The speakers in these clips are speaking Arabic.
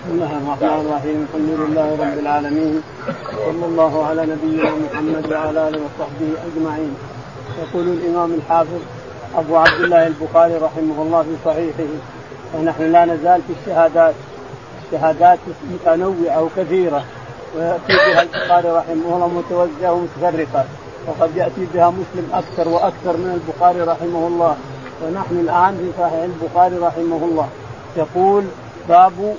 بسم الله الرحمن الرحيم. الحمد لله رب العالمين. صلى الله على نبينا محمد وعلى آله وصحبه أجمعين. يقول الإمام الحافظ أبو عبد الله البخاري رحمه الله في صحيحه ونحن لا نزال في الشهادات. الشهادات متنوعة وكثيرة. ويأتي بها البخاري رحمه الله متوزعه ومتفرقة. وقد يأتي بها مسلم أكثر وأكثر من البخاري رحمه الله. ونحن الآن في صحيح البخاري رحمه الله. يقول باب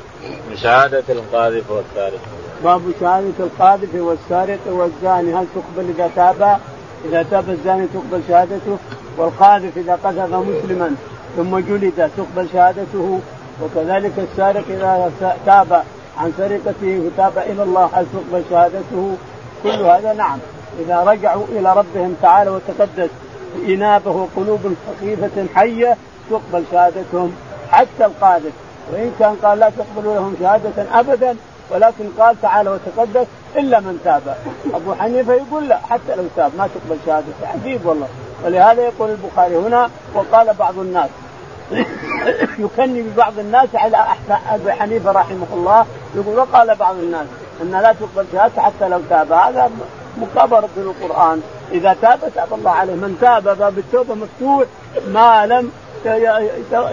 شهادة القاذف والسارق. باب شهادة القاذف والسارق والزاني. هل تقبل إذا تاب؟ إذا تاب الزاني تقبل شهادته والقاذف إذا قذف مسلما ثم جلد تقبل شهادته. وكذلك السارق إذا تاب عن سرقته وتاب إلى الله هل تقبل شهادته؟ كل هذا نعم. إذا رجعوا إلى ربهم تعالى وتقدس بإنابة وقلوب خفيفة حية تقبل شهادتهم. حتى القاذف. وإن كان قال لا تقبلوا لهم شهادة ابدا ولكن قال تعالى وتقدس إلا من تاب. أبو حنيفة يقول لا حتى لو تاب ما تقبل شهادته عجيب والله. ولهذا يقول البخاري هنا وقال بعض الناس يكني ببعض الناس على ابي حنيفة رحمه الله. يقول وقال بعض الناس أن لا تقبل شهادته حتى لو تاب. هذا مكابرة القرآن إذا تاب تاب الله عليه. من تاب باب التوبة مفتوح. ما لم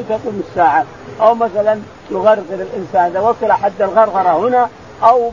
تقوم الساعة. أو مثلا يغرغر الإنسان. إذا وصل حد الغرغرة هنا أو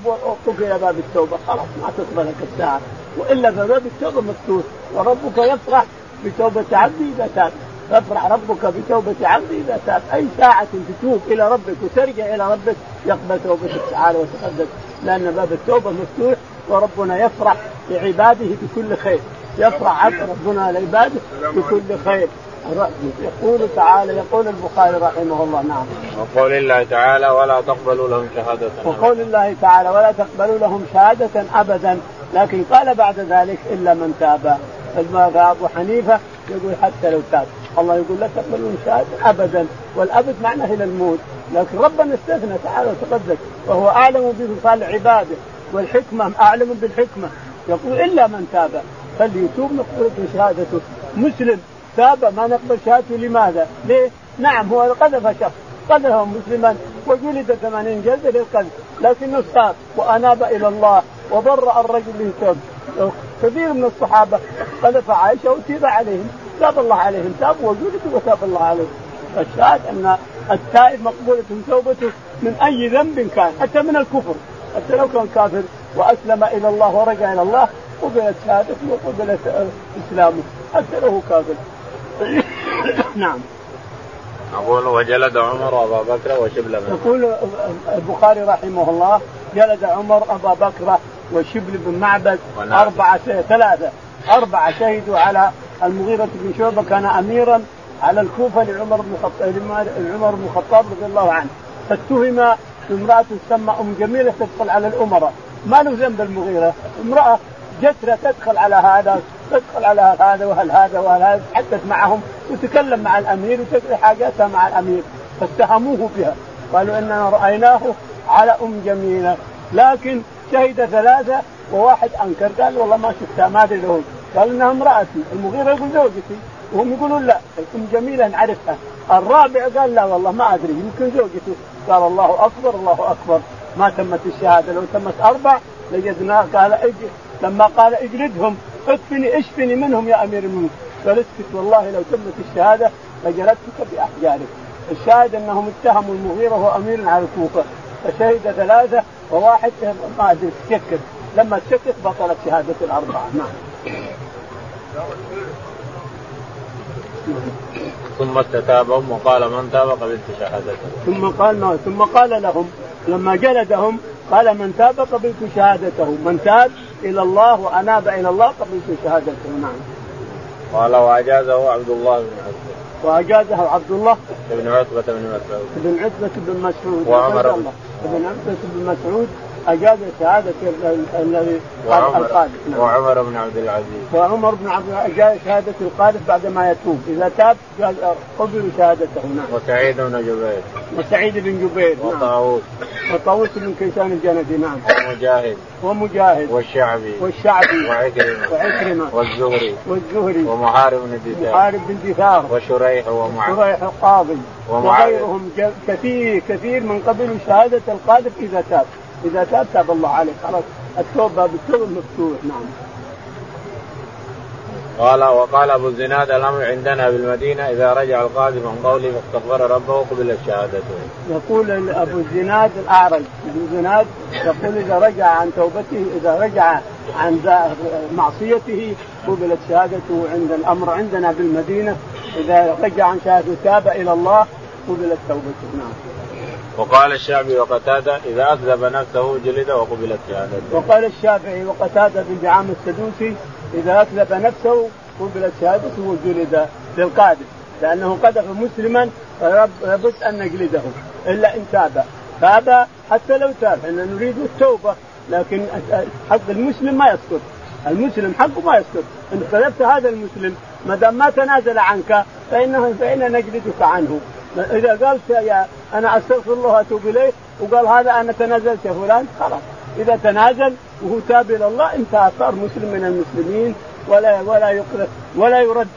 قفل باب التوبة خلاص ما تقبلك الساعة. وإلا فباب التوبة مفتوح. وربك يفرح بتوبة عبده إذا تاب. يفرح ربك بتوبة عبده إذا تاب. أي ساعة تتوب إلى ربك وترجع إلى ربك يقبل توبتك تعالى وتقدس. لأن باب التوبة مفتوح. وربنا يفرح بعباده بكل خير. يفرح ربنا لعباده بكل خير. يقول تعالى يقول البخاري رحمه الله نعم. وقول الله تعالى ولا تقبلوا لهم شهادة. وقول الله تعالى ولا تقبلوا لهم شهادة أبدا. لكن قال بعد ذلك إلا من تاب. أبو حنيفة يقول حتى لو تاب. الله يقول لا تقبلون شهادة أبدا. والأبد معناه إلى الموت. لكن ربنا استثنى تعالى وتقدس. وهو أعلم بفصال عباده. والحكمة أعلم بالحكمة. يقول إلا من تاب. فليتوب نقبل شهادته. مسلم. تاب ما نقبل شهادته لماذا؟ ليه؟ نعم هو قذف شخص قذفه مسلما وجلد ثمانين جلدة للقذف لكنه تاب وأناب إلى الله وبرأ الرجل اللي تاب كثير من الصحابة قذف عائشة وتيب عليهم تاب الله عليهم تاب وجلدوا وتاب الله عليهم فالشاهد أن التائب مقبولة توبته من أي ذنب كان حتى من الكفر حتى لو كان كافر وأسلم إلى الله ورجع إلى الله قبلت شهادته وقبلت إسلامه حتى لو كافر نعم. أقول وجلد عمر أبا بكر وشبل بن يقول البخاري رحمه الله جلد عمر أبا بكر وشبل بن معبد أربعة ثلاثة. أربعة شهدوا على المغيرة بن شعبة كان أميرا على الكوفة لعمر بن الخطاب عمر بن الخطاب رضي الله عنه. فاتهم بامرأة تسمى أم جميلة تدخل على الأمراء. ما له ذنب المغيرة. امرأة جسرة تدخل على هذا تدخل على هذا وهل هذا وهل هذا تحدث معهم وتكلم مع الأمير وتقضي حاجاتها مع الأمير. فاتهموه بها. قالوا إننا رأيناه على أم جميلة. لكن شهد ثلاثة وواحد أنكر. قال والله ما شفتها ما أدري له قال إنها امرأتي. المغيرة يقول زوجتي. وهم يقولون لا. أم جميلة نعرفها. الرابع قال لا والله ما أدري يمكن زوجته قال الله أكبر الله أكبر. ما تمت الشهادة. لو تمت أربع لجدناه قال أجل لما قال اجلدهم اكفني اشفني منهم يا أمير المؤمنين. قال اسكت والله لو تمت الشهادة لجلدتك بأحجارك. الشاهد أنهم اتهموا المغيرة وهو أمير على الكوفة. فشهد ثلاثة وواحد ما أدري تشكك لما تشكك بطلت شهادة الأربعة. نعم. ثم استتابهم وقال من تاب قبلت شهادته. ثم قال ما ثم قال لهم لما جلدهم قال من تاب قبلت شهادته. من تاب إلى الله وأناب إلى الله قبلت شهادته نعم. قال وأجازه عبد الله بن عتبه وأجازه عبد الله بن عتبة بن مسعود. بن عتبة بن مسعود. وعمر بن عتبة بن مسعود. أجاز شهادة الذي القاذف نعم. وعمر بن عبد العزيز. وعمر بن عبد العزيز اجاز شهادة القاذف بعد ما يتوب. إذا تاب قبلوا شهادته. نعم. وسعيد بن جبير. وسعيد بن جبير نعم. وطاووس. وطاووس بن كيسان الجندي نعم. ومجاهد. ومجاهد. والشعبي. والشعبي. وعكرمة. وعكرمة. والزهري. والزهري. ومحارب بن دثار. محارب بن دثار. وشريح ومعاذ شريح القاضي. وغيرهم كثير كثير من قبلوا شهادة القاذف إذا تاب. إذا تاب تاب الله عليه خلاص التوبة بالتوبة مفتوح. نعم. قال وقال أبو الزناد الأمر عندنا بالمدينة إذا رجع القاضي من قوله فاستغفر ربه قبل شهادته. يقول أبو الزناد الأعرج. أبو الزناد يقول إذا رجع عن توبته إذا رجع عن معصيته قبلت شهادته عند الأمر عندنا بالمدينة إذا رجع عن شهادته تاب إلى الله قبلت توبته. نعم. وقال الشافعي وقتادة إذا أكذب نفسه جلد وقبلت شهادته. وقال الشافعي وقتادة بن دعام السدوسي إذا أكذب نفسه قبلت شهادته وجلد للقاذف لأنه قذف مسلما لابد أن نجلده إلا إن تاب. تاب حتى لو تاب إحنا نريد التوبة لكن حق المسلم ما يسكت. المسلم حقه ما يسكت. إن قذفت هذا المسلم ما دام ما تنازل عنك فانه فإن نجلدك عنه. إذا قال يا أنا أستغفر الله وأتوب إليه وقال هذا أنا تنازلت يا فلان خلاص. إذا تنازل وهو تاب إلى الله انتهى صار مسلم من المسلمين ولا ولا يقرأ ولا يرد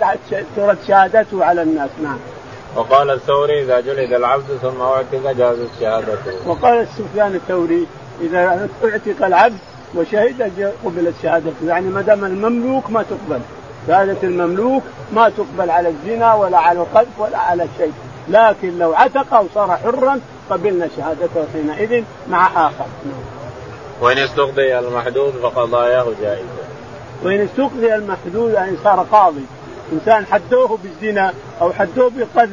ترد شهادته على الناس. نعم. وقال الثوري إذا جلد العبد ثم أعتق جازت شهادته. وقال سفيان الثوري إذا أعتق العبد وشهد قبلت شهادته. يعني ما دام المملوك ما تقبل. شهادة المملوك ما تقبل على الزنا ولا على القذف ولا على شيء. لكن لو عتق وصار حرا قبلنا شهادته حينئذ مع آخر. وإن استقضي المحدود فقضاياه جائزه وإن استقضي المحدود يعني صار قاضي. إنسان حدوه بالزنا أو حدوه بالقذف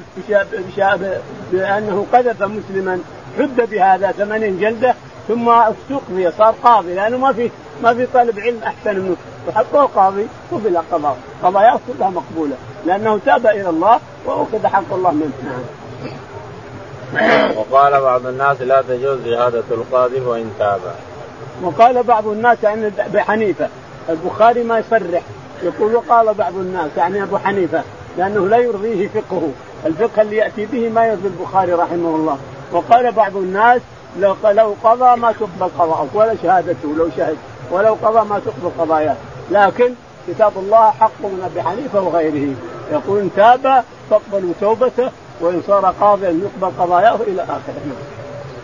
بأنه قذف مسلما حد بهذا ثمانين جلدة ثم استقضي صار قاضي لأنه ما في ما في طالب علم أحسن منه. وحقه قاضي قبل قضاء. قضاياه كلها مقبولة لأنه تاب إلى الله واخذ حق الله منه. وقال بعض الناس لا تجوز شهادة القاضي وإن تاب. وقال بعض الناس يعني أبي حنيفة. البخاري ما يصرح. يقول وقال بعض الناس يعني أبو حنيفة لأنه لا يرضيه فقهه. الفقه اللي يأتي به ما يرضي البخاري رحمه الله. وقال بعض الناس لو لو قضى ما تقبل قضاءه ولا شهادته لو شهد ولو قضى ما تقبل قضاياه لكن كتاب الله حق من أبي حنيفة وغيره. يقول إن تاب فاقبلوا توبته وإن صار قاضيا يقبل قضاياه إلى آخره.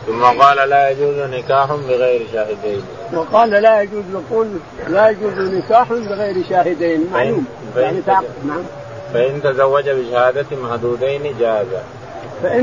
ثم قال لا يجوز نكاح بغير شاهدين. وقال لا يجوز يقول لا يجوز نكاح بغير شاهدين. معلوم. يعني نعم. فإن تزوج بشهادة محدودين جاز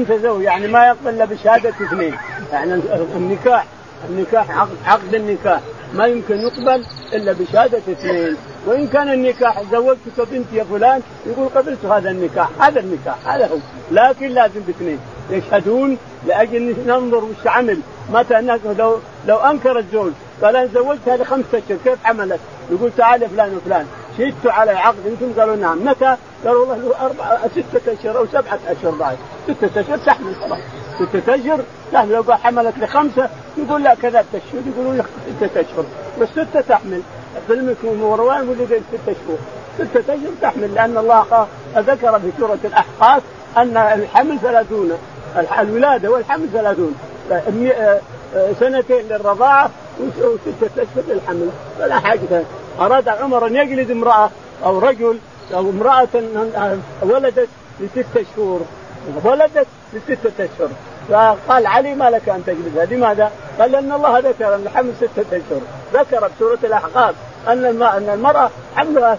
تزوج يعني ما يقبل إلا بشهادة اثنين. يعني النكاح النكاح عقد, عقد النكاح. ما يمكن يقبل إلا بشهادة اثنين. وإن كان النكاح زوجتك بنتي يا فلان يقول قبلت هذا النكاح هذا النكاح هذا هو. لكن لازم باثنين. يشهدون لأجل ننظر وش عمل. متى لو لو أنكر الزوج قال أنا زوجتها لخمسة اشهر كيف عملت؟ يقول تعال فلان وفلان. شهدت على عقد أنتم قالوا نعم. متى؟ قالوا والله له أربع ستة أشهر أو سبعة أشهر بعد ستة أشهر تحمل خلاص ستة أشهر تحمل. لو حملت لخمسة يقول لا كذا الشهور يقولون ستة أشهر. والستة تحمل. فيلم مروان ولد ستة شهور ستة أشهر تحمل لأن الله ذكر في سورة الأحقاف أن الحمل ثلاثون. الولادة والحمل ثلاثون. سنتين للرضاعة وستة أشهر للحمل. فلا حاجة. أراد عمر أن يجلد امرأة أو رجل أو امرأة ولدت لستة شهور. ولدت لستة أشهر. فقال علي ما لك أن تجلدها لماذا؟ قال لأن الله ذكر أن الحمل ستة أشهر. ذكر بسورة الأحقاف أن أن المرأة حملها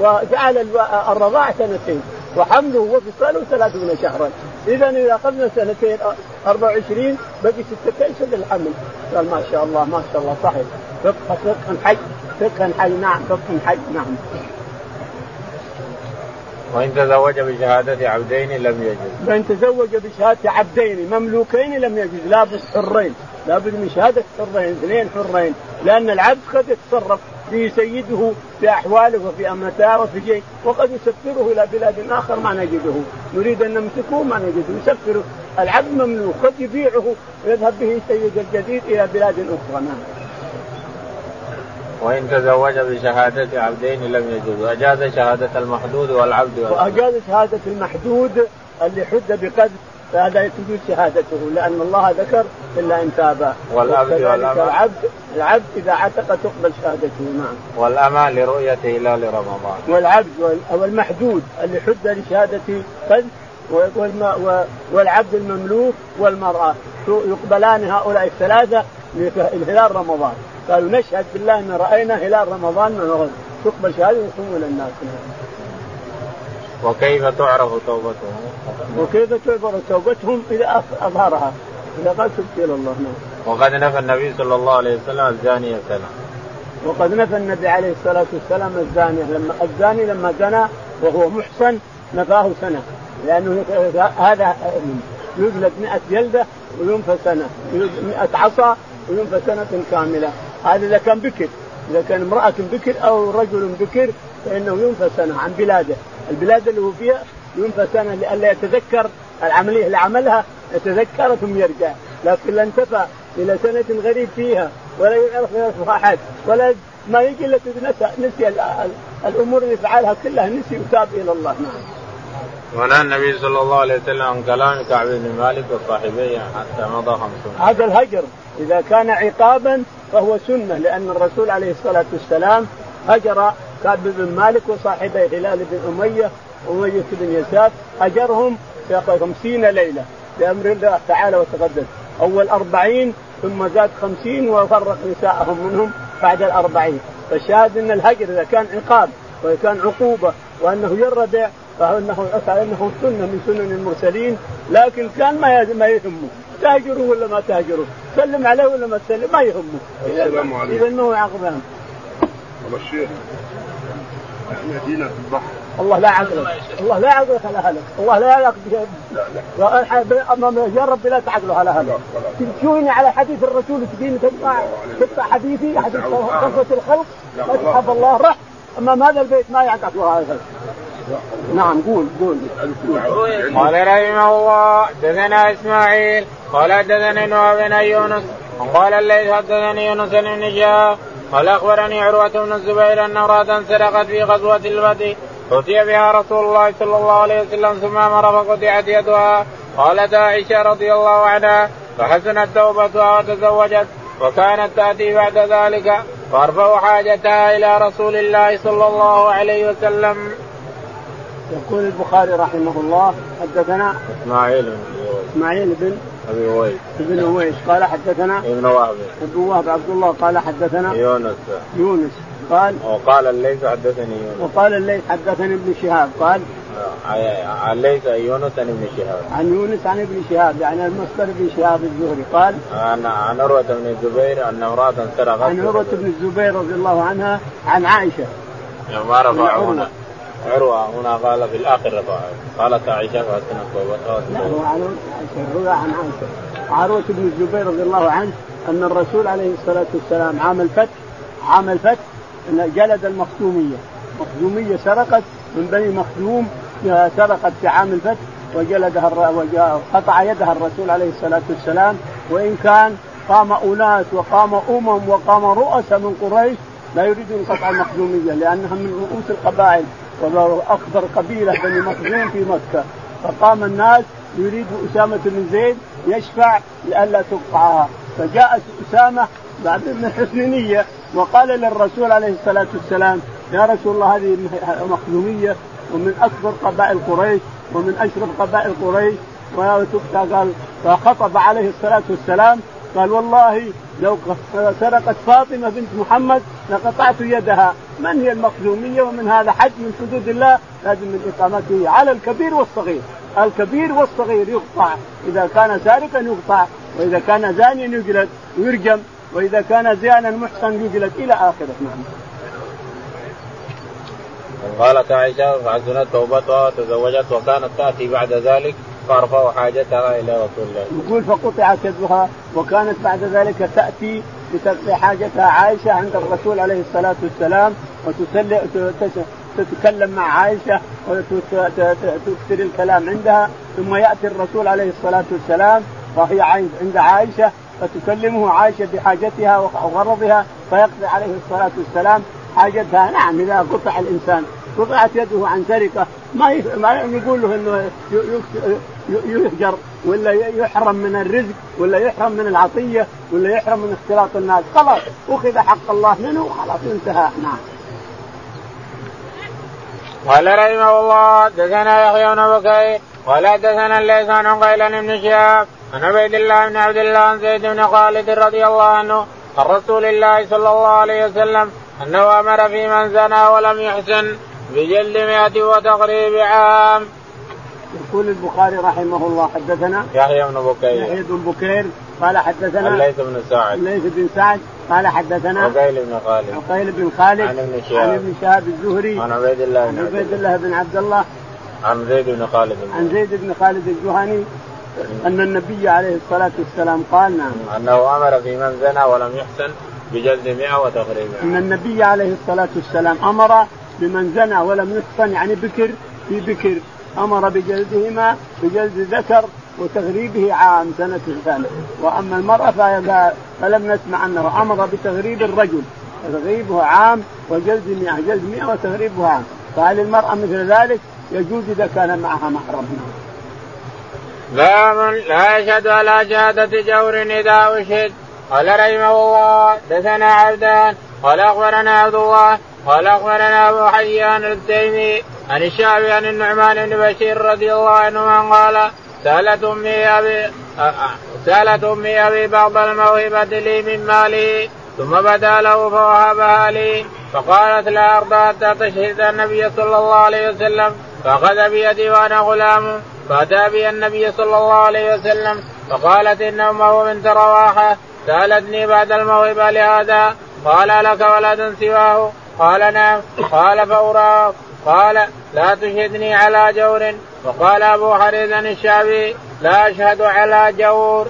وجعل الرضاعة سنتين. وحمله وفصاله ثلاثون شهرا. اذا إذا اخذنا سنتين 24 بقي ستة أشهر للحمل. قال ما شاء الله ما شاء الله صحيح. فقه فقه حي فقه حي نعم فقه حي نعم. وإن تزوج بشهادة عبدين لم يجوز. وإن تزوج بشهادة عبدين مملوكين لم يجوز لابد حرين لابد من شهادة حرين اثنين حرين لأن العبد قد يتصرف به سيده في أحواله وفي أمتاه وفي شيء وقد يسفره إلى بلاد آخر ما نجده. نريد أن نمسكه ما نجده يسفره. العبد مملوك قد يبيعه ويذهب به سيد الجديد إلى بلاد أخرى نعم. وإن تزوج بشهادة عبدين لم يجوز. وأجاز شهادة المحدود والعبد وأجاز شهادة المحدود اللي حد بقذف فهذا تجوز شهادته لأن الله ذكر إلا إن تاب. والعبد والأمة. العبد العبد إذا عتق تقبل شهادته نعم. والأمة لرؤية هلال رمضان. والعبد والمحدود اللي حد لشهادة قذف والعبد المملوك والمرأة. يقبلان هؤلاء الثلاثة لهلال رمضان. قالوا نشهد بالله أن رأينا هلال رمضان من غد تقبل شهادة ويصومون الناس. وكيف تعرف توبتهم؟ وكيف تعرف توبتهم؟ إذا أظهرها. إذا قال تبت إلى الله. نعم. وقد نفى النبي صلى الله عليه وسلم الزانية سنة. وقد نفى النبي عليه الصلاة والسلام الزانية. لما الزاني لما زنى وهو محصن نفاه سنة. لأنه هذا يجلد 100 جلدة وينفى سنة. 100 عصا وينفى سنة كاملة. هذا إذا كان بكر إذا كان امرأة بكر أو رجل بكر فإنه ينفى سنة عن بلاده. البلاد اللي هو فيها ينفى سنة لئلا يتذكر العملية اللي عملها يتذكر ثم يرجع. لكن لا انتفى إلى سنة غريب فيها ولا يعرف يعرف أحد ولا ما يجي إلا نسي, الأمور اللي فعلها كلها نسي وتاب إلى الله. نعم. ونهى النبي صلى الله عليه وسلم عن كلام كعب بن مالك وصاحبيه حتى مضى خمسون. هذا الهجر. إذا كان عقابا فهو سنة لأن الرسول عليه الصلاة والسلام هجر كعب بن مالك وصاحبيه هلال بن أمية واميه بن يسار. هجرهم في خمسين ليلة بامر الله تعالى وتقدس أول أربعين ثم زاد خمسين وفرق نساءهم منهم بعد الأربعين. فالشاهد أن الهجر إذا كان عقاب وكان عقوبة وأنه يردع فانه انه سنة من سنن المرسلين لكن كان ما ما يهمه. تهجروا ولا ما تهجروا سلم عليه ولا ما تسلم؟ ما يهمه. السلام عليكم. اذا ما هو عقبان والله الشيخ مدينة في البحر. الله لا عقلك الله لا عقلك على اهلك الله لا يعقلك يا رب لا تعقله على اهلك تجوني على حديث الرسول تجيني تقطع تقطع حديثي حديث قصه الخلق. ما تحب الله رح امام هذا البيت؟ ما يعقله هذا نعم قول قول. قال رحمه الله حدثنا إسماعيل قال حدثني نوح بن يونس وقال الليث حدثني يونس بن قال أخبرني عروة بن الزبير أن امرأة سرقت في غزوة الفتح أتي بها رسول الله صلى الله عليه وسلم ثم أمر فقطعت يدها. قالت عائشة رضي الله عنها فحسنت توبتها وتزوجت وكانت تأتي بعد ذلك فارفع حاجتها إلى رسول الله صلى الله عليه وسلم. يقول البخاري رحمه الله حدثنا إسماعيل بن إسماعيل بن أبي اويس ابن اويس قال حدثنا ابن وهب. ابن وهب عبد الله قال حدثنا يونس. يونس قال وقال الليث حدثني يونس. وقال الليث حدثني ابن شهاب قال عن ليث يونس عن ابن شهاب. عن يونس عن ابن شهاب يعني المصدر ابن شهاب الزهري قال عن عن عروة بن الزبير أن امرأة سرقت عن عروة بن الزبير رضي الله عنها عن عائشة. ما رفع هنا. عروة هنا قال في الآخر رفع قالت عائشة توبتها لا هو عن عائشة عن عائشة. عروة بن الزبير رضي الله عنه أن الرسول عليه الصلاة والسلام عام الفتح عام الفتح جلد المخزومية. مخزومية سرقت من بني مخزوم سرقت في عام الفتح وجلدها قطع يدها الرسول عليه الصلاة والسلام. وإن كان قام أناس وقام أمم وقام رؤساء من قريش لا يريدون قطع المخزومية لأنها من رؤوس القبائل واكبر قبيلة بني مخزوم في مكة. فقام الناس يريد أسامة بن زيد يشفع لئلا تقطعها فجاء أسامة بعد من حسن نيه وقال للرسول عليه الصلاة والسلام يا رسول الله هذه مخزومية ومن أكبر قبائل قريش ومن أشرف قبائل قريش. قال فخطب عليه الصلاة والسلام قال والله لو سرقت فاطمة بنت محمد لقطعت يدها. من هي المخزوميه ومن هذا حد من حدود الله؟ لازم من إقامته على الكبير والصغير. الكبير والصغير يقطع. إذا كان سارقا يقطع. وإذا كان زانيا يجلد ويرجم. وإذا كان زانا محسن يجلد إلى آخره. نعم. قالت عائشة فحسنت توبتها وتزوجت وكانت تأتي بعد ذلك. فارفع حاجتها إلى رسول الله. يقول فقطعت يدها وكانت بعد ذلك تأتي لتقضي حاجتها عائشة عند الرسول عليه الصلاة والسلام وتتكلم مع عائشة وتكثر الكلام عندها. ثم يأتي الرسول عليه الصلاة والسلام وهي عند عائشة فتكلمه عائشة بحاجتها وغرضها فيقضي عليه الصلاة والسلام حاجتها. نعم إذا قطع الإنسان. قطعت يده عن سرقة. ما ما يقول له إنه يهجر ولا يحرم من الرزق ولا يحرم من العطية ولا يحرم من اختلاط الناس. خلاص أخذ حق الله منه خلاص انتهى. نعم. قال رحمه الله دثنا يحيى بن بكير ولا دثنا الليث عن قيل بن شهاب عن عبيد الله بن عبد الله عن زيد بن خالد رضي الله عنه عن رسول الله صلى الله عليه وسلم أنه أمر في من زنى ولم يحسن. بجلد مئة وتقريب عام. يقول البخاري رحمه الله حدثنا يحيى بن بكير. يحيى بن بكير قال حدثنا الليث بن سعد. الليث بن سعد قال حدثنا عقيل بن خالد. عقيل بن خالد عن ابن شهاب. عن ابن شهاب الزهري. عن عبيد الله بن عبيد الله. بن عبد الله. عن زيد بن خالد. عن زيد بن خالد الجهني. أن النبي عليه الصلاة والسلام قال نعم. أنه أمر في من زنى ولم يحسن بجلد 100 وتقريب أن النبي عليه الصلاة والسلام أمر بمن زنى ولم يحسن يعني بكر في بكر. أمر بجلدهما بجلد ذكر وتغريبه عام سنة ثانية. وأما المرأة فلم نسمع أنه أمر بتغريب الرجل. تغريبه عام وجلد مئة جلد مئة وتغريبه عام. فهل المرأة مثل ذلك؟ يجوز إذا كان معها محرم. باب لا يشهد على شهادة جور إذا أشهد. قال رحمه الله دثنا عبدان قال أخبرنا عبد الله قال اخبرنا ابو حيان التيمي عن الشعبي عن النعمان بن بشير رضي الله عنه قال سألت أمي أبي سألت أمي أبي بعض الموهبة لي من مالي ثم بدا له فوهبها لي. فقالت لا أرضى حتى تشهد النبي صلى الله عليه وسلم. فأخذ بيدي وأنا غلام. فأتى بي النبي صلى الله عليه وسلم. فقالت ان امه بنت رواحه سألتني بعد الموهبة لهذا. قال لك ولد سواه قال نعم. قال فأراه قال لا تشهدني على جور. وقال أبو حريز الشعبي لا أشهد على جور.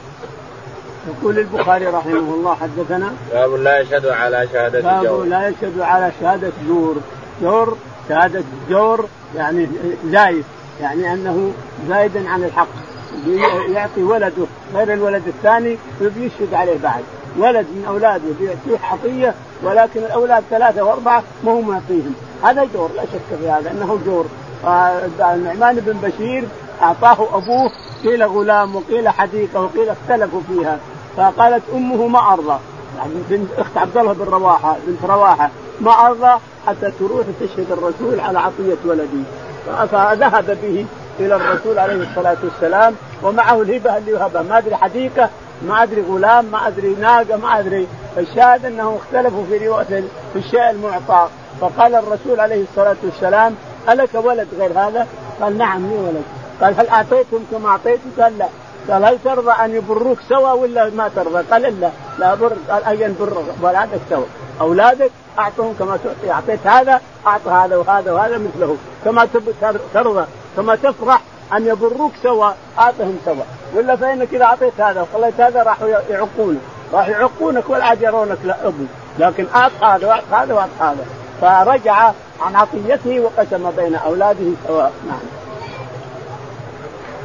يقول البخاري رحمه الله حدثنا باب لا يشهد على شهادة باب جور. لا يشهد على شهادة جور. جور شهادة جور يعني زايد. يعني أنه زايد عن الحق. يعطي ولده غير الولد الثاني ويشهد عليه بعد. ولد من اولاده يعطيه عطيه ولكن الأولاد ثلاثة وأربعة ما هو معطيهم. هذا جور لا شك في هذا إنه جور. النعمان بن بشير أعطاه أبوه قيل غلام وقيل حديقة وقيل اختلفوا فيها. فقالت أمه ما أرضى. يعني بنت أخت عبد الله بن رواحة بنت رواحة ما أرضى حتى تروح تشهد الرسول على عطية ولدي. فذهب به إلى الرسول عليه الصلاة والسلام ومعه الهبة اللي وهبها ما أدري حديقة ما أدري غلام ما أدري ناقة ما أدري. الشاهد أنهم اختلفوا في في الشيء المعطى. فقال الرسول عليه الصلاة والسلام ألك ولد غير هذا؟ قال نعم لي ولد. قال هل اعطيتهم كما أعطيتم؟ قال لا. قال هل ترضى أن يبروك سوا ولا ما ترضى؟ قال لا لا بر قال أجل بر اولادك سوا. أولادك أعطهم كما تعطي أعطيت هذا اعط هذا وهذا وهذا مثله. كما ترضى. كما تفرح أن يبروك سوا أعطهم سوا ولا فإنك إذا أعطيت هذا وخليت هذا راحوا يعقونك راح يعقونك ولا عاد يرونك لا أبو. لكن أعط هذا وأعط هذا وأعط هذا. فرجع عن عطيته وقسم بين أولاده سواء. نعم.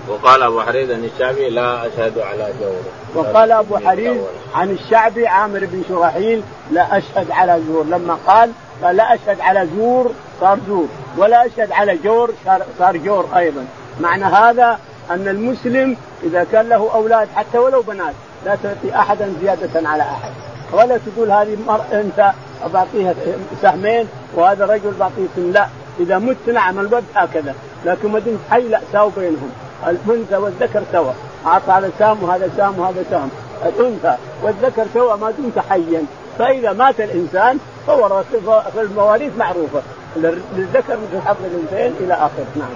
وقال أبو حريز عن الشعبي لا أشهد على جور وقال أبو حريز عن الشعبي عامر بن شراحيل لا أشهد على جور. لما قال لا أشهد على جور صار جور ولا أشهد على جور صار جور أيضا. معنى هذا أن المسلم إذا كان له أولاد حتى ولو بنات لا تعطي أحدا زيادة على أحد. ولا تقول هذه أنت بعطيها سهمين وهذا رجل بعطيه لا إذا مت نعم الولد هكذا. لكن ما دمت حي لا ساو بينهم. الأنثى والذكر سوا. أعطى هذا سام وهذا سام وهذا سام. الأنثى والذكر سوا ما دمت حيا. فإذا مات الإنسان فهو في المواريث معروفة. للذكر مثل حظ الانثيين إلى آخره. نعم.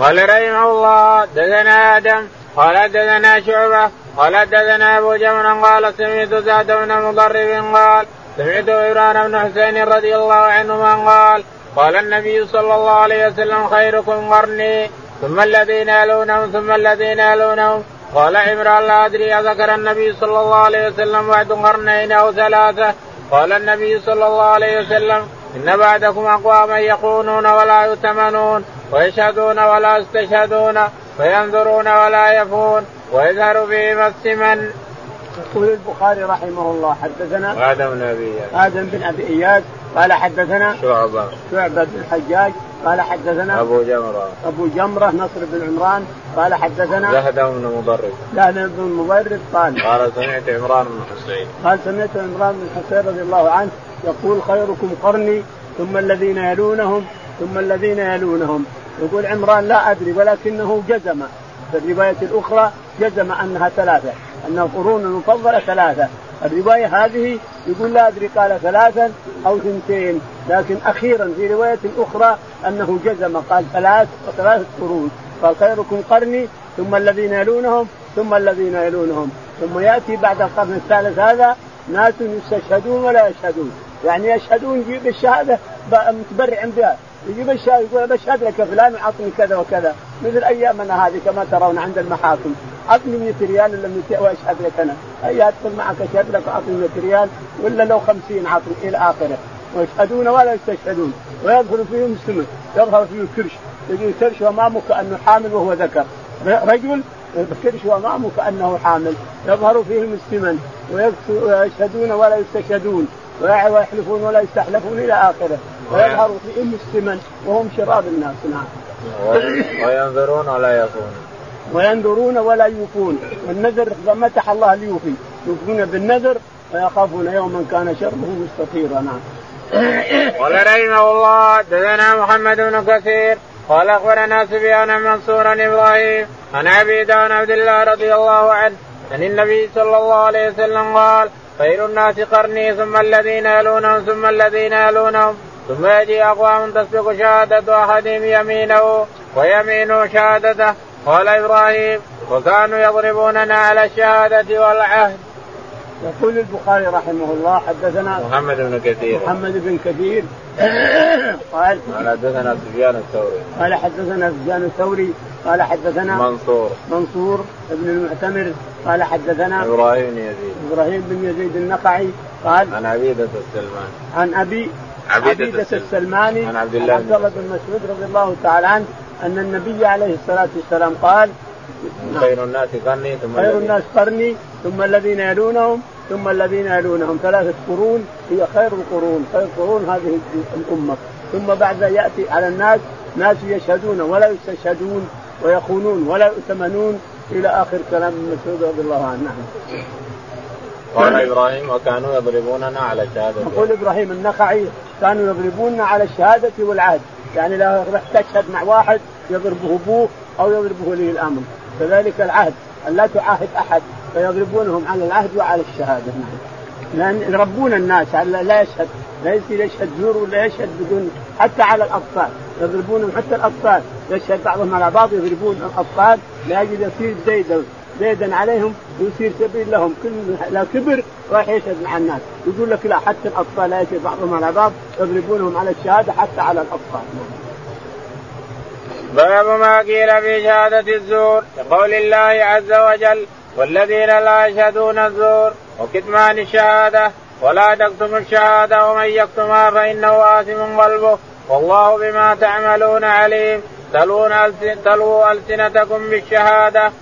قال رحمه الله دثنا آدم قال دثنا شعبة قال دثنا أبو جمر قال سمعت زاد بن مضرب قال سمعت عمران بن حسين رضي الله عنهما قال قال النبي صلى الله عليه وسلم خيركم قرني ثم الذين يلونهم ثم الذين يلونهم. قال عمران لا أدري أذكر النبي صلى الله عليه وسلم بعد قرنين أو ثلاثة. قال النبي صلى الله عليه وسلم إن بعدكم اقواما يخونون ولا يؤتمنون ويشهدون ولا يستشهدون فينظرون ولا يفون ويظهر فيهم السمن. يقول البخاري رحمه الله حدثنا آدم بن أبي آدم بن أبي إياس قال حدثنا شعبة. شعبة بن الحجاج قال حدثنا أبو جمرة. أبو جمرة نصر بن عمران قال حدثنا زهد بن مضرب زهد بن مضرب قال قال سمعت عمران بن حسين. قال سمعت عمران بن حسين رضي الله عنه يقول خيركم قرني ثم الذين يلونهم ثم الذين يلونهم. يقول عمران لا أدري ولكنه جزم. في الرواية الأخرى جزم أنها ثلاثة أن القرون المفضلة ثلاثة. الرواية هذه يقول لا أدري قال ثلاثا أو ثنتين لكن أخيرا في رواية أخرى أنه جزم قال ثلاث وثلاثه قرون. قال خيركم قرني ثم الذين يلونهم ثم الذين يلونهم. ثم يأتي بعد القرن الثالث هذا ناس يستشهدون ولا يشهدون. يعني يشهدون يجيب الشهادة متبرع بها يجيب الشهادة يقول بشهد لك فلان وعطني كذا وكذا. مثل أيامنا هذه كما ترون عند المحاكم. أعطني 100 ريال ولا 200 وأشهد لك أنا. أي ادخل معك أشهد لك وأعطني 100 ريال ولا لو 50 عطني إلى آخره. ويشهدون ولا يستشهدون. ويدخل فيهم السمن يظهر فيه الكرش يجي كرش امامه كانه حامل وهو ذكر. رجل كرش امامه كانه حامل. يظهر فيهم السمن ويشهدون ولا يستشهدون. ويحلفون ولا يستحلفون إلى آخره. ويظهر فيهم السمن وهم شراب الناس نعم. وينظرون ولا يفون وينذرون ولا يوفون. والنذر متح الله ليوفي. يوفون بالنذر ويخافون يوما كان شره مستطيرا نعم. قال رحمه الله دثنا محمد بن كثير قال أخبرنا سفيان منصور إبراهيم عن عبيد عن عبد الله رضي الله عنه عن النبي صلى الله عليه وسلم قال خير الناس قرني ثم الذين يلونهم ثم الذين يلونهم ثم يجي أقوام تسبق شهادة أحدهم يمينه ويمينه شهادته. قال إبراهيم وكانوا يضربوننا على الشهادة والعهد. يقول البخاري رحمه الله حدثنا محمد بن كثير. محمد بن كثير. قال قال حدثنا سفيان الثوري. قال حدثنا سفيان الثوري. قال حدثنا منصور. منصور بن المعتمر. قال حدثنا إبراهيم بن يزيد. إبراهيم بن يزيد النخعي قال عن عبيدة السلمان. عن أبي عبيدة, عبيدة السلماني عن عبد الله عبد الله بن مسعود رضي الله تعالى عنه أن النبي عليه الصلاة والسلام قال خير الناس قرني ثم خير الناس قرني ثم الذين يلونهم ثم الذين يلونهم. ثلاثة قرون هي خير القرون. خير قرون هذه الأمة. ثم بعد يأتي على الناس ناس يشهدون ولا يستشهدون ويخونون ولا يؤتمنون إلى آخر كلام ابن مسعود رضي الله عنه. نعم. قال إبراهيم وكانوا يضربوننا على الشهاده يقول إبراهيم النخعي كانوا يضربوننا على الشهادة والعهد. يعني لو رحت تشهد مع واحد يضربه أبوه أو يضربه ولي الأمر. كذلك العهد. أن لا تعاهد أحد فيضربونهم على العهد وعلى الشهادة. لأن يربون الناس على لا يشهد. لا يصير يشهد زور ولا يشهد بدون حتى على الاطفال يضربونهم حتى الاطفال يشهد بعضهم على بعض يضربون الاطفال لاجل يصير زيدا زيدا عليهم ويصير سبيل لهم. كل لا كبر راح يشهد مع الناس. يقول لك لا حتى الأطفال لا يشهد بعضهم على بعض يضربونهم على الشهادة حتى على الأطفال. باب ما قيل في شهادة الزور لقول الله عز وجل والذين لا يشهدون الزور وكتمان الشهادة ولا تكتموا الشهادة ومن يكتمها فإنه آثم قلبه والله بما تعملون عليم. تلون تلووا ألسنتكم بالشهادة.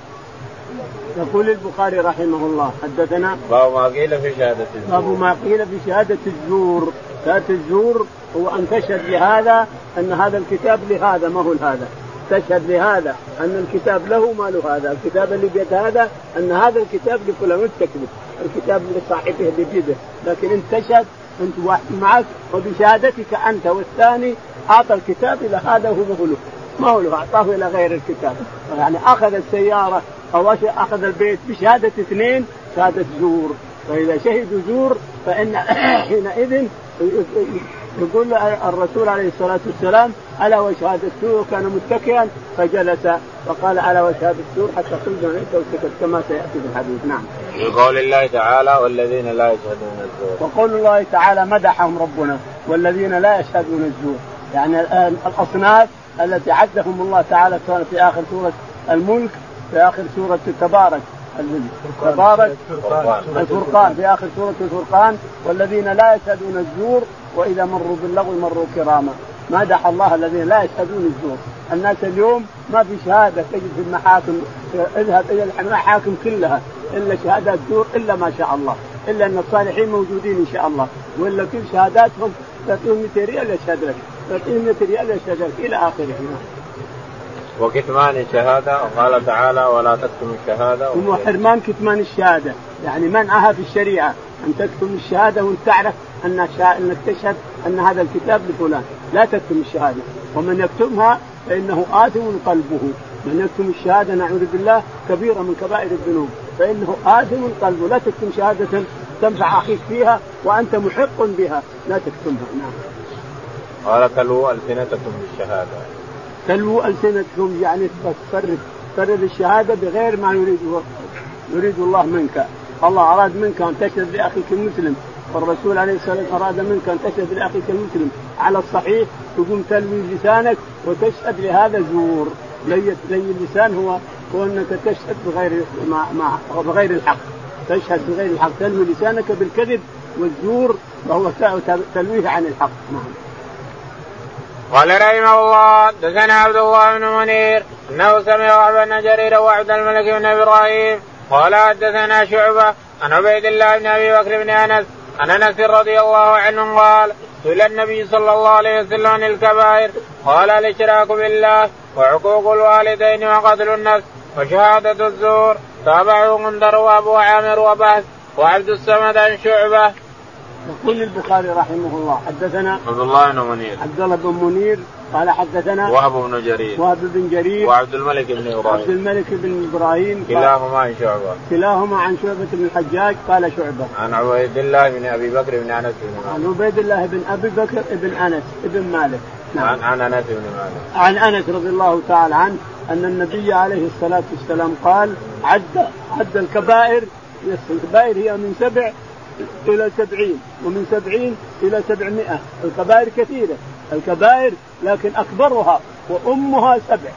يقول البخاري رحمه الله حدثنا باب ما قيل في شهادة الزور. باب ما قيل في شهادة الزور. شهادة الزور هو أن تشهد لهذا أن هذا الكتاب لهذا ما هو لهذا؟ تشهد لهذا أن الكتاب له ما له هذا الكتاب اللي بيد هذا أن هذا الكتاب لفلان تكذب الكتاب لصاحبه اللي بيده لكن انت تشهد انت واحد معك وبشهادتك أنت والثاني أعطى الكتاب إلى هذا هو ما هو له ما هو له أعطاه إلى غير الكتاب. يعني أخذ السيارة أو أخذ البيت بشهادة اثنين شهادة زور. فإذا شهدوا زور فإن حينئذ يقول الرسول عليه الصلاة والسلام على وشهادة السور كان متكئا؟ فجلس فقال على وشهادة السور حتى خرج من وسكت كما سيأتي في الحديث. نعم. وقول الله تعالى والذين لا يشهدون الزور. وقول الله تعالى مدحهم ربنا والذين لا يشهدون الزور. يعني الأصناف التي عدهم الله تعالى في آخر سورة الملك في آخر سورة تبارك. تبارك الفرقان في آخر سورة الفرقان. والذين لا يشهدون الزور وإذا مروا باللغو مروا كراما. مدح الله الذين لا يشهدون الزور. الناس اليوم ما في شهادة تجد في المحاكم اذهب إلى المحاكم كلها. إلا شهادات زور إلا ما شاء الله. إلا أن الصالحين موجودين إن شاء الله. ولا كل شهاداتهم تعطيهم 200 ريال يشهد لك. 200 ريال لك إلى آخره. وكتمان الشهادة؟ وقال تعالى ولا تكتم الشهادة. هو حرمان كتمان الشهادة. يعني منعها في الشريعة؟ أن تكتم الشهادة وأن تعرف أن أنك تشهد أن هذا الكتاب لفلان. لا تكتم الشهادة. ومن يكتمها فإنه آثم قلبه. من يكتم الشهادة نعوذ بالله كبيرة من كبائر الذنوب. فإنه آثم قلبه. لا تكتم شهادة تنفع أخيك فيها وأنت محق بها. لا تكتمها. نعم. قال تلو ألسنتكم بالشهادة. تلو ألسنتكم يعني تفرد تفرد الشهادة بغير ما يريده يريد الله منك. الله أراد منك أن تشهد لأخيك المسلم. والرسول عليه الصلاة والسلام أراد منك أن تشهد لأخيك المسلم. على الصحيح تقوم تلوي لسانك وتشهد لهذا زور لي اللسان هو أنك تشهد بغير ما ما بغير الحق. تشهد بغير الحق. تلوي لسانك بالكذب والزور وهو تلويه عن الحق. نعم. قال رحمه الله دثنا عبد الله بن منير إنه سمع وهب بن جرير وعبد الملك بن إبراهيم قال حدثنا شعبة عن عبيد الله بن أبي بكر بن أنس عن أنس رضي الله عنه قال سئل النبي صلى الله عليه وسلم عن الكبائر قال الإشراك بالله وعقوق الوالدين وقتل النفس وشهادة الزور تابعه منذر وأبو عامر وبهز وعبد الصمد عن شعبة يقول البخاري رحمه الله حدثنا عبد الله بن منير. عبد الله بن منير قال حدثنا وهب بن جرير. وهب بن جرير وعبد الملك بن إبراهيم. عبد الملك بن إبراهيم كلاهما عن شعبة. كلاهما عن شعبة بن الحجاج قال شعبة. عن عبيد الله بن أبي بكر بن أنس بن مالك. عن عبيد الله بن أبي بكر بن أنس بن مالك. نعم. عن عن أنس بن مالك. عن أنس رضي الله تعالى عنه أن النبي عليه الصلاة والسلام قال عد عد الكبائر الكبائر هي من سبع إلى سبعين ومن سبعين إلى سبعمائة. الكبائر كثيرة. الكبائر لكن أكبرها وأمها سبع.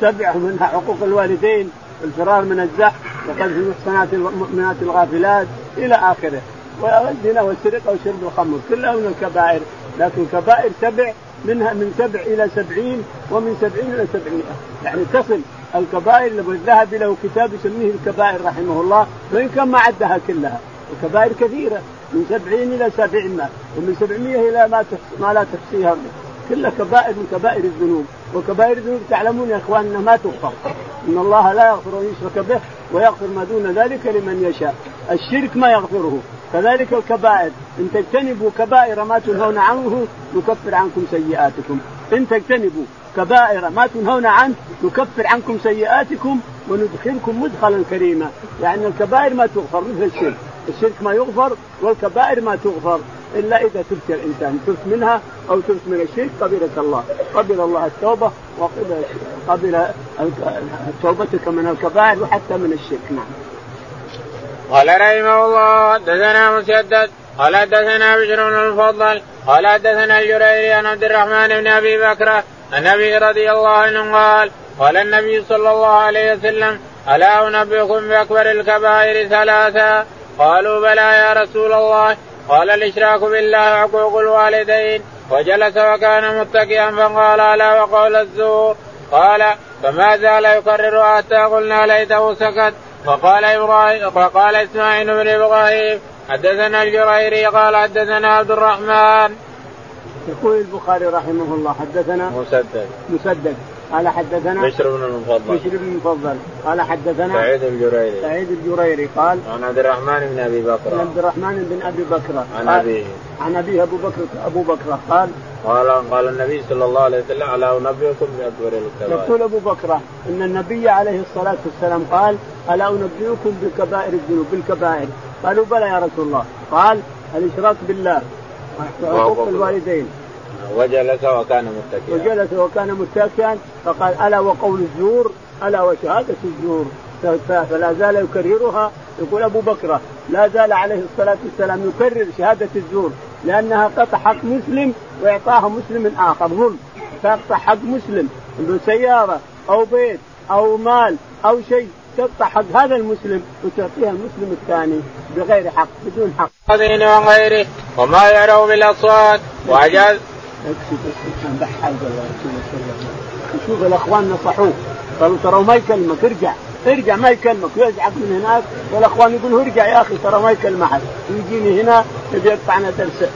سبع منها حقوق الوالدين الفرار من الزحف وقذف المحصنات المؤمنات الغافلات إلى آخره. والزنا والسرقة وشرب الخمر كلها من الكبائر. لكن كبائر سبع منها من سبع إلى سبعين ومن سبعين إلى سبعمائة. يعني تصل الكبائر الذهبي له كتاب يسميه الكبائر رحمه الله وإن كان ما عدها كلها. الكبائر كثيرة من سبعين إلى سبعمائة ومن سبعمائة إلى ما ما لا تحصيها. كلها كبائر من كبائر الذنوب. وكبائر الذنوب تعلمون يا اخوان انها ما تغفر إن الله لا يغفر أن يشرك به ويغفر ما دون ذلك لمن يشاء. الشرك ما يغفره. كذلك الكبائر. إن تجتنبوا كبائر ما تنهون عنه نكفر عنكم سيئاتكم. إن تجتنبوا كبائر ما تنهون عنه نكفر عنكم سيئاتكم وندخلكم مدخلا كريما. يعني الكبائر ما تغفر مثل الشرك. الشرك ما يغفر والكبائر ما تغفر إلا إذا تبت الإنسان تبت منها أو تبت من الشرك قبلك الله. قبل الله التوبة وقبل قبل توبتك من الكبائر وحتى من الشرك. نعم. قال رحمه الله حدثنا مسدد قال حدثنا بشر بن المفضل قال حدثنا الجريري عن عبد الرحمن بن أبي بكر النبي رضي الله عنه قال قال النبي صلى الله عليه وسلم ألا أنبئكم بأكبر الكبائر ثلاثا قالوا بلى يا رسول الله. قال الإشراك بالله وحقوق الوالدين. وجلس وكان متكئا فقال ألا وقول الزور. قال فما زال يكرر حتى قلنا ليته سكت. وقال إبراهيم وقال إسماعيل بن إبراهيم حدثنا الجريري قال حدثنا عبد الرحمن. يقول البخاري رحمه الله حدثنا مسدد. مسدد. قال حدثنا بشر بن المفضل. بشر بن المفضل. قال حدثنا سعيد الجريري سعيد الجريري قال عن عبد الرحمن بن أبي بكر. عن عبد الرحمن بن أبي بكر. عن أبيه. عن أبيه أبو بكر أبو بكر قال قال قال النبي صلى الله عليه وسلم الا أنبئكم بأكبر الكبائر. يقول أبو بكر إن النبي عليه الصلاة والسلام قال ألا أنبئكم بكبائر الذنوب بالكبائر؟ قالوا بلى يا رسول الله. قال الإشراك بالله. وحقوق الوالدين. وجلس وكان متكئا. وجلس وكان متكئا فقال ألا وقول الزور؟ ألا وشهادة الزور؟ فلا زال يكررها. يقول أبو بكر لا زال عليه الصلاة والسلام يكرر شهادة الزور لأنها قطع حق مسلم واعطاها مسلم آخر. ظلم. تقطع حق مسلم سيارة أو بيت أو مال أو شيء تقطع حق هذا المسلم وتعطيها المسلم الثاني بغير حق بدون حق. وغيره وما يروا بالأصوات وأجاز بحال يشوف الأخوان نصحوه. قالوا ترى ما يكلمك ارجع. ارجع ما يكلمك ويزعق من هناك. والاخوان يقول ارجع يا أخي ترى ما يكلم أحد. يجيني هنا يبي يقطعنا درس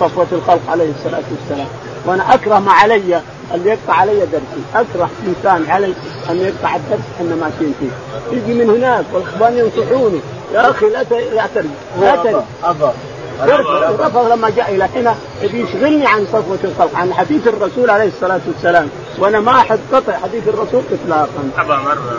صفوة الخلق عليه الصلاة والسلام. وأنا أكره ما علي اللي يقطع علي درسي. أكره إنسان علي أن يقطع الدرس إحنا ماشيين فيه. يجي من هناك والإخوان ينصحوني. يا لا لا ترجع. لا ترجع. رفض لما جاء إلى هنا يبي يشغلني عن صفوة الخلق عن حديث الرسول عليه الصلاة والسلام وأنا ما احب قطع حديث الرسول اطلاقا. أبا مرة